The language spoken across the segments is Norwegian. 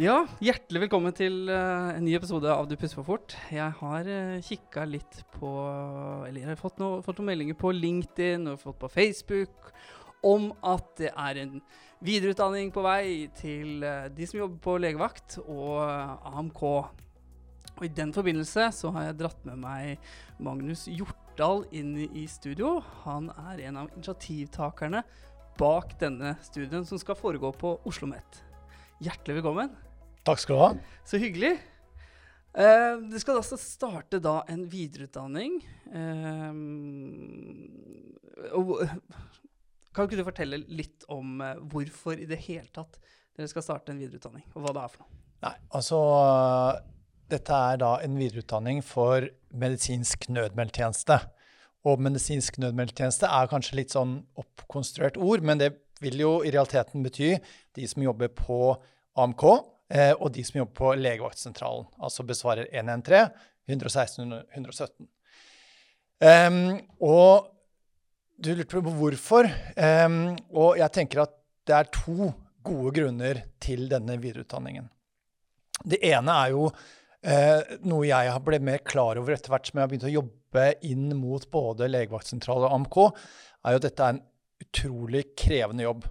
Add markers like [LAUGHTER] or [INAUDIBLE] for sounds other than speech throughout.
Ja, hjertelig velkommen til uh, en ny episode av Du pusser for fort. Jeg har uh, kikka litt på Eller jeg har fått, noe, fått noen meldinger på LinkedIn og fått på Facebook om at det er en videreutdanning på vei til uh, de som jobber på legevakt og AMK. Og I den forbindelse så har jeg dratt med meg Magnus Hjortdal inn i studio. Han er en av initiativtakerne bak denne studien som skal foregå på Oslo OsloMet. Hjertelig velkommen. Takk skal du ha. Så hyggelig. Eh, du skal altså starte da en videreutdanning. Eh, og, kan ikke du fortelle litt om uh, hvorfor i det hele tatt dere skal starte en videreutdanning, og hva det er for noe? Nei, altså Dette er da en videreutdanning for medisinsk nødmeldtjeneste. Og medisinsk nødmeldtjeneste er kanskje litt sånn oppkonstruert ord, men det vil jo i realiteten bety de som jobber på AMK, eh, og de som jobber på legevaktsentralen, altså besvarer 113, 116 117. Um, og du lurte på hvorfor. Um, og jeg tenker at det er to gode grunner til denne videreutdanningen. Det ene er jo eh, noe jeg har blitt mer klar over etter hvert som jeg har begynt å jobbe inn mot både legevaktsentral og AMK, er jo at dette er en utrolig krevende jobb.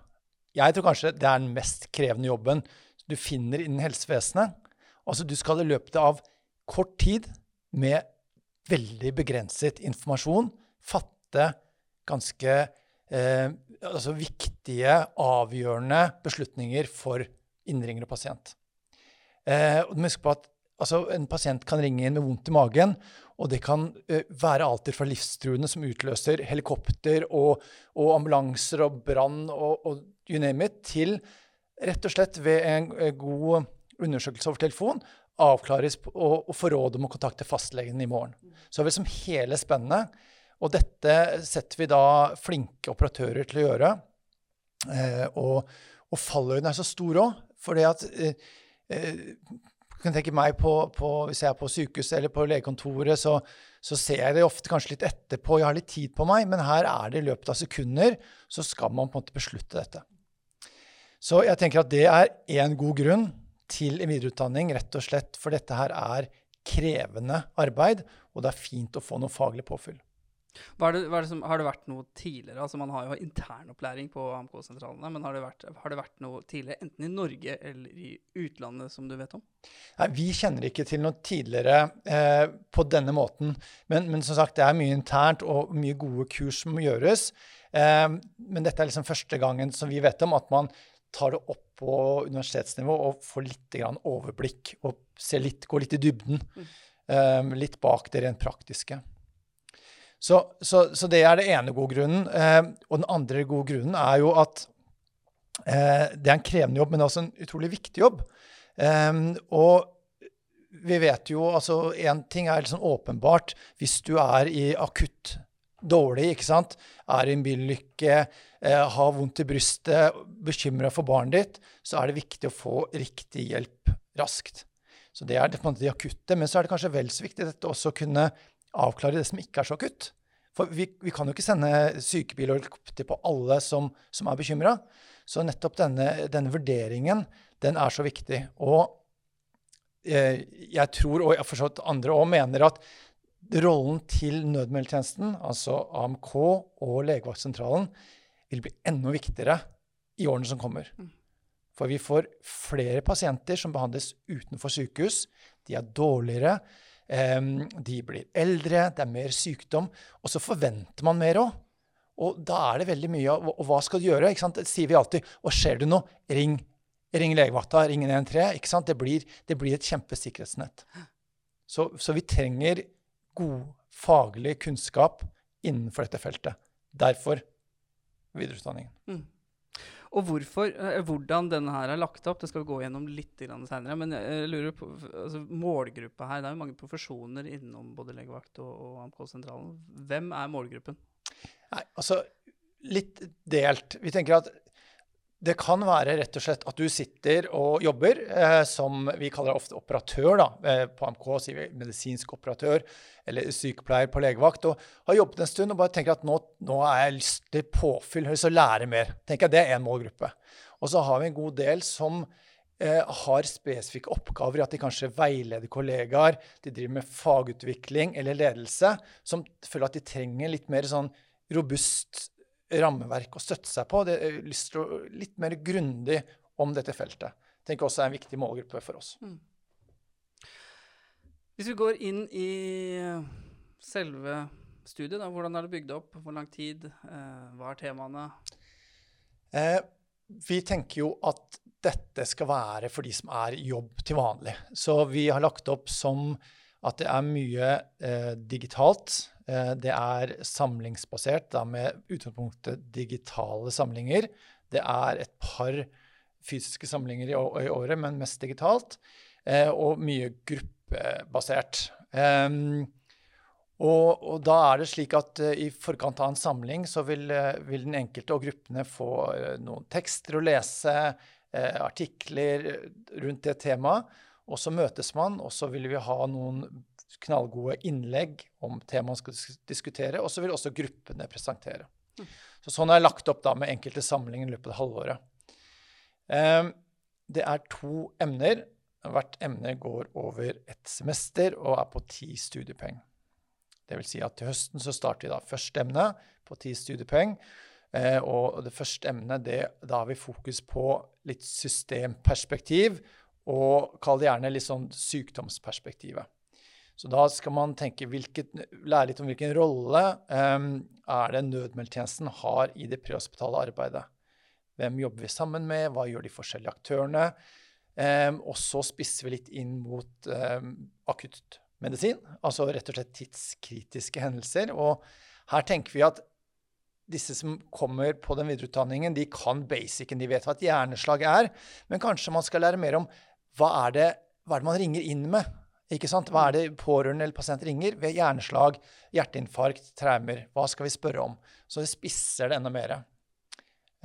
Jeg tror kanskje det er den mest krevende jobben du finner innen helsevesenet. Altså, du skal i løpet av kort tid med veldig begrenset informasjon fatte ganske eh, altså viktige, avgjørende beslutninger for innringer og pasient. Eh, og huske på at altså, En pasient kan ringe inn med vondt i magen, og det kan eh, være alt fra livstruende som utløser helikopter og, og ambulanser og brann og, og you name it, til rett og slett ved en god undersøkelse over telefon avklares og, og få råd om å kontakte fastlegen i morgen. Så har vi som hele spennet. Og dette setter vi da flinke operatører til å gjøre. Eh, og, og fallhøyden er så stor òg. For det at eh, eh, kan tenke meg på, på, Hvis jeg er på sykehuset eller på legekontoret, så, så, ser jeg det ofte kanskje litt etterpå. Jeg har litt tid på meg, men her er det i løpet av sekunder så skal man på en måte beslutte dette. Så jeg tenker at det er én god grunn til en videreutdanning, rett og slett for dette her er krevende arbeid, og det er fint å få noe faglig påfyll. Hva det, hva det som, har det vært noe tidligere? Altså Man har jo internopplæring på AMK-sentralene, men har det, vært, har det, vært, noe tidligere, enten i Norge eller i utlandet, som du vet om? Nei, Vi kjenner ikke til noe tidligere eh, på denne måten. Men, men, som sagt, det er mye internt og mye gode kurs som gjøres. Eh, men dette er liksom første gangen som vi vet om at man tar det opp på universitetsnivå og får litt overblikk og litt, går litt i dybden. Mm. Um, litt bak det rent praktiske. Så, så, så, det er det ene gode grunnen. Um, og den andre gode grunnen er jo at uh, det er en krevende jobb, men også en utrolig viktig jobb. Og vi vet jo altså Én ting er liksom åpenbart hvis du er i akutt dårlig, ikke sant, er i en bilulykke, eh, har vondt i brystet, bekymra for barnet ditt, så er det viktig å få riktig hjelp raskt. Så det er det, på en måte de akutte. Men så er det kanskje vel så viktig dette også å kunne avklare det som ikke er så akutt. For vi, vi kan jo ikke sende sykebil og helikopter på alle som, som er bekymra. Så nettopp denne, denne, vurderingen, den er så viktig. Og eh, jeg tror, og jeg har forstått andre òg, mener at rollen til nødmeldtjenesten, altså AMK og legevaktsentralen, vil bli enda viktigere i årene som kommer. Mm. For vi får flere pasienter som behandles utenfor sykehus. De er dårligere, de blir eldre, det er mer sykdom. Og så forventer man mer òg. Og da er det veldig mye Og hva skal du gjøre? Det sier vi alltid. Og skjer det noe, ring, ring legevakta, ring 113. Det blir, det blir et kjempesikkerhetsnett. Så, så vi trenger god faglig kunnskap innenfor dette feltet. Derfor videreutdanningen. Mm. Og hvorfor, eh, hvordan denne her er lagt opp, det skal vi gå gjennom litt senere. Men jeg lurer på altså, målgruppa her. Det er jo mange profesjoner innom både legevakt og, og AMK-sentralen. Hvem er målgruppen? Nei, altså litt delt. Vi tenker at det kan være rett og slett at du sitter og jobber eh, som vi kaller ofte operatør. da, eh, På AMK sier vi medisinsk operatør eller sykepleier på legevakt. og Har jobbet en stund og bare tenker at nå, nå er jeg lyst til påfyll, lyst til å lære mer. tenker jeg Det er én målgruppe. Og så har vi en god del som eh, har spesifikke oppgaver i at de kanskje veileder kollegaer, de driver med fagutvikling eller ledelse, som føler at de trenger litt mer sånn robust rammeverk å støtte seg på. Det er lyst til å litt mer grundig om dette feltet. Tenker også er en viktig målgruppe for oss. Mm. Hvis vi går inn i selve studiet, da, hvordan er det bygd opp? Hvor lang tid? Eh, hva er temaene? Eh, vi tenker jo at dette skal være for de som er i jobb til vanlig. Så vi har lagt opp som at det er mye eh, digitalt. Eh, det er samlingsbasert, da med utgangspunktet digitale samlinger. Det er et par fysiske samlinger i, i året, men mest digitalt. Eh, og mye gruppebasert. Um, og, og, da er det slik at uh, i forkant av en samling så vil, uh, vil den enkelte og gruppene få uh, noen tekster å lese, artikler rundt det temaet. Og så møtes man, og så vil vi ha noen knallgode innlegg om temaet man skal diskutere. Og så vil også gruppene presentere. Mm. Så sånn er jeg lagt opp da med enkelte samlinger i løpet av halvåret. Um, det er to emner. Hvert emne går over et semester og er på ti studiepoeng. Det vil si at til høsten så starter vi da første emne på ti studiepoeng. Eh, og det første emnet, det, da har vi fokus på litt systemperspektiv, og kall det gjerne litt sånn sykdomsperspektivet. Så da skal man tenke hvilket, lære litt om hvilken rolle um, er det nødmeldtjenesten har i det prehospitale arbeidet. Hvem jobber vi sammen med? Hva gjør de forskjellige aktørene? Um, og så spisser vi litt inn mot um, akuttmedisin, altså rett og slett tidskritiske hendelser. Og her tenker vi at disse som kommer på den videreutdanningen, de kan basicen, de vet hva et hjerneslag er, men kanskje man skal lære mer om hva er det, hva er det man ringer inn med? Ikke sant? Hva er det pårørende eller pasient ringer ved hjerneslag, hjerteinfarkt, traumer? Hva skal vi spørre om? Så vi spisser det enda mer.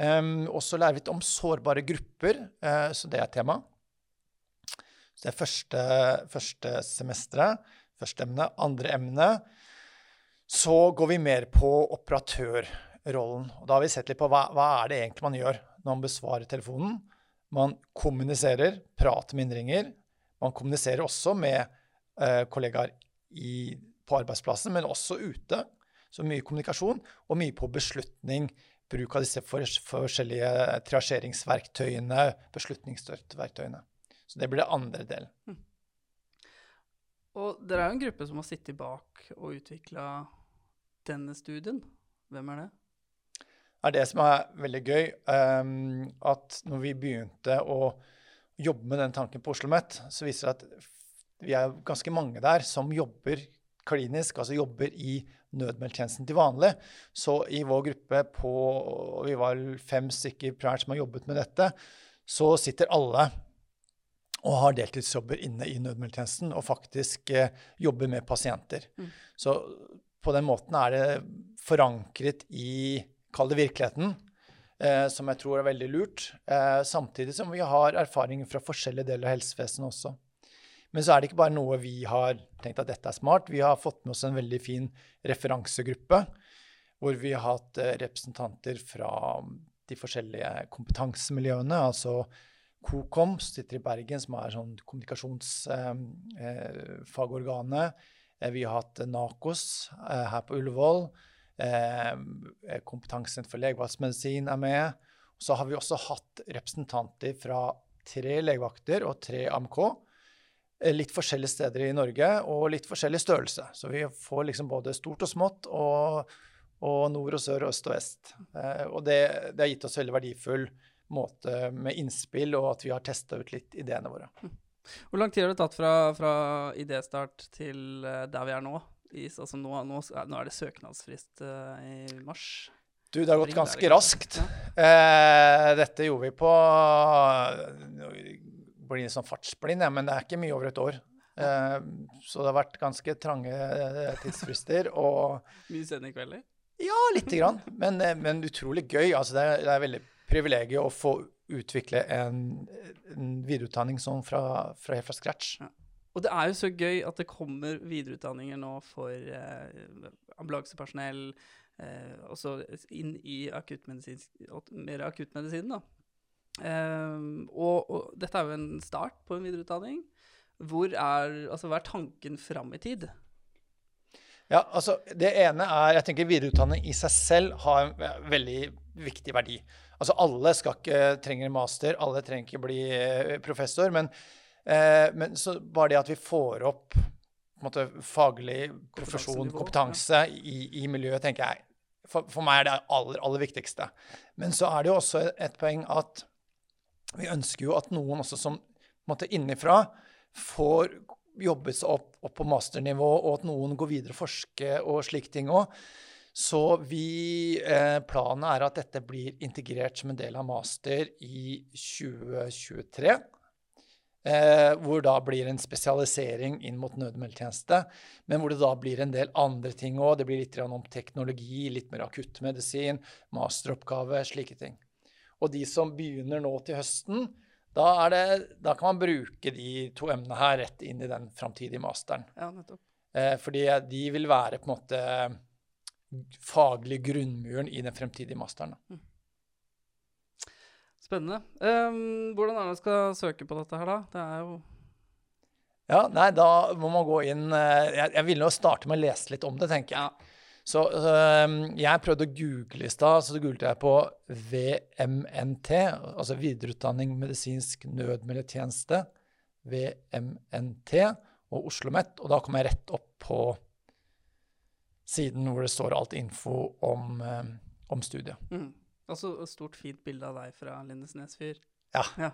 Um, og så lærer vi litt om sårbare grupper, uh, så det er tema. Så det er første, første semesteret, første emne. Andre emne så går vi mer på operatørrollen. Og da har vi sett litt på hva, hva er det egentlig man gjør når man besvarer telefonen. Man kommuniserer, prater med innringer. Man kommuniserer også med eh, kollegaer i, på arbeidsplassen, men også ute. Så mye kommunikasjon, og mye på beslutning. Bruk av disse forskjellige triasjeringsverktøyene, beslutningsstøtteverktøyene. Så det blir det andre delen. Mm. Og dere er jo en gruppe som har sittet bak og utvikla denne studien. Hvem er det? Er det som er veldig gøy. Um, at når vi begynte å jobbe med den tanken på Oslo OsloMet, så viser det at vi er ganske mange der som jobber klinisk, altså jobber i nødmeldtjenesten til vanlig. Så i vår gruppe på Vi var fem stykker primært som har jobbet med dette. Så sitter alle og har deltidsjobber inne i nødmeldtjenesten og faktisk eh, jobber med pasienter. Mm. Så på den måten er det forankret i, kall det virkeligheten, eh, som jeg tror er veldig lurt. Eh, samtidig som vi har erfaringer fra forskjellige deler av helsevesenet også. Men så er det ikke bare noe vi har tenkt at dette er smart. Vi har fått med oss en veldig fin referansegruppe, hvor vi har hatt eh, representanter fra de forskjellige kompetansemiljøene. altså Kokom sitter i Bergen, som er sånn kommunikasjonsfagorganet. Eh, eh, vi har hatt NAKOS eh, her på Ullevål. Kompetansesenter for legevaktsmedisin er med. Så har vi også hatt representanter fra tre legevakter og tre AMK. Litt forskjellige steder i Norge og litt forskjellig størrelse. Så vi får liksom både stort og smått og, og nord og sør, øst og vest. Og det, det har gitt oss veldig verdifull måte med innspill, og at vi har testa ut litt ideene våre. Hvor lang tid har det tatt fra, fra idéstart til uh, der vi er nå? I, altså nå, nå, nå, er det søknadsfrist uh, i mars. Du, det har gått ganske raskt. Eh, dette gjorde vi på Blir sånn fartsblind, men det er ikke mye over et år. Eh, så det har vært ganske trange eh, tidsfrister. Og [LAUGHS] Mye sendekvelder? Ja, lite grann. Men, men, utrolig gøy. Altså, det, er, det er veldig privilegiet å få utvikle en, en videreutdanning sånn fra, fra, fra scratch. Ja. Og det er jo så gøy at det kommer videreutdanninger nå for eh, ambulansepersonell, eh, også inn i mer akuttmedisin, da. Um, og, og, dette er jo en start på en videreutdanning. Hvor er, altså, hva er tanken fram i tid? Ja, altså Det ene er jeg tenker videreutdanning i seg selv har en veldig viktig verdi. Altså Alle skal ikke, trenger master, alle trenger ikke bli eh, professor. Men, men så bare det at vi får opp måte, faglig profesjon, kompetanse i, i, miljøet, tenker jeg for, for, meg er det aller, aller viktigste. Men så er det jo også et poeng at vi ønsker jo at noen også som måtte innifra får jobbet seg opp, opp, på masternivå, og at noen går videre og forsker og slike ting òg. Så vi, eh, planen er at dette blir integrert som en del av master i 2023. Eh, hvor da blir en spesialisering inn mot nødmeldtjeneste. Men hvor det da blir en del andre ting òg. Det blir litt om teknologi, litt mer akuttmedisin, masteroppgave, slike ting. Og de som begynner nå til høsten, da, det, da kan man bruke de to emnene her rett inn i den framtidige masteren. Ja, nettopp. Eh, fordi de vil være på en måte faglig grunnmuren i den fremtidige masteren. Mm. Spennende. Um, hvordan er det man skal søke på dette her, da? Det er jo Ja, nei, da må man gå inn eh, Jeg, jeg ville jo starte med å lese litt om det, tenker jeg. Så um, jeg prøvde å google i stad, så googlet jeg på VMNT, altså videreutdanning medisinsk nødmeldetjeneste, VMNT, og Oslo OsloMet, og da kom jeg rett opp på siden hvor det står alt info om, um, om studiet. Mm. Altså et stort, fint bilde av deg fra Lindesnes fyr. Ja. ja.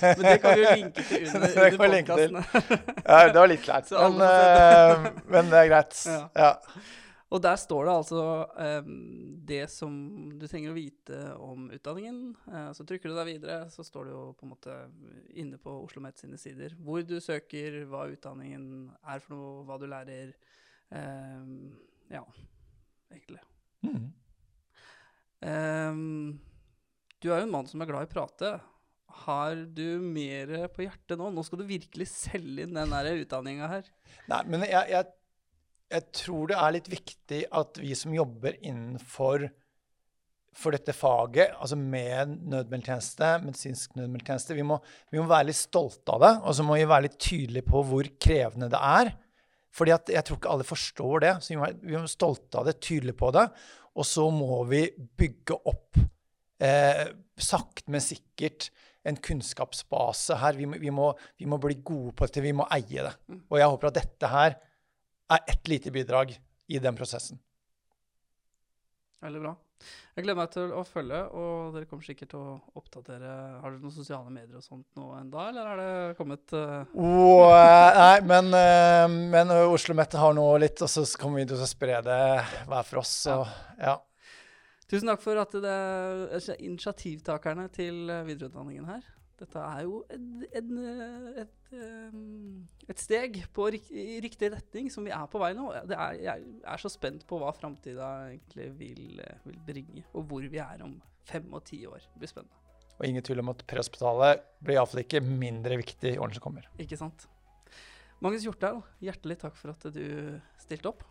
Men det kan vi jo linke til [LAUGHS] under, under podkasten. [LAUGHS] ja, det var litt kleint, men, uh, men, det er greit. [LAUGHS] Ja. ja. Og der står det altså um, det som du trenger å vite om utdanningen. Uh, så trykker du deg videre, så står det jo på en måte inne på Oslo OsloMet sine sider hvor du søker, hva utdanningen er for noe, hva du lærer. Um, ja, egentlig. Mm. Um, du er jo en mann som er glad i å prate. Har du mer på hjertet nå? Nå skal du virkelig selge inn den utdanninga her. Nei, men jeg, jeg, jeg, tror det er litt viktig at vi som jobber innenfor for dette faget, altså med nødmeldtjeneste, medisinsk nødmeldtjeneste, vi vi må være litt stolte av det. Og så må vi være litt tydelige på hvor krevende det er. Fordi jeg tror ikke alle forstår det. Så vi må være stolte av det, tydelige på det. Og så må vi bygge opp, eh, sakte, men sikkert, en kunnskapsbase her. Vi må, vi, må, vi må, bli gode på dette. Vi må eie det. Mm. Og jeg håper at dette her er ett lite bidrag i den prosessen. Veldig bra. Jeg gleder meg til å følge, og dere kommer sikkert til å oppdatere Har dere noen sosiale medier og sånt nå enda, eller er det kommet uh... oh, Nei, men, uh, men Oslo Mette har nå litt, og så kommer vi til å spre det hver for oss. Så, ja. Tusen takk for at det er initiativtakerne til videreutdanningen her. Dette er jo en, en, et, et, steg på, i riktig retning, som vi er på vei nå. Er, jeg er så spent på hva framtida egentlig vil, vil, bringe, og hvor vi er om fem og ti år. Det blir spennende. Og ingen tvil om at prehospitalet blir iallfall ikke mindre viktig i årene som kommer. Ikke sant. Magnus Hjortdal, hjertelig takk for at du stilte opp.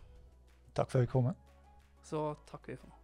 Takk for at vi kom. Så takker vi for nå.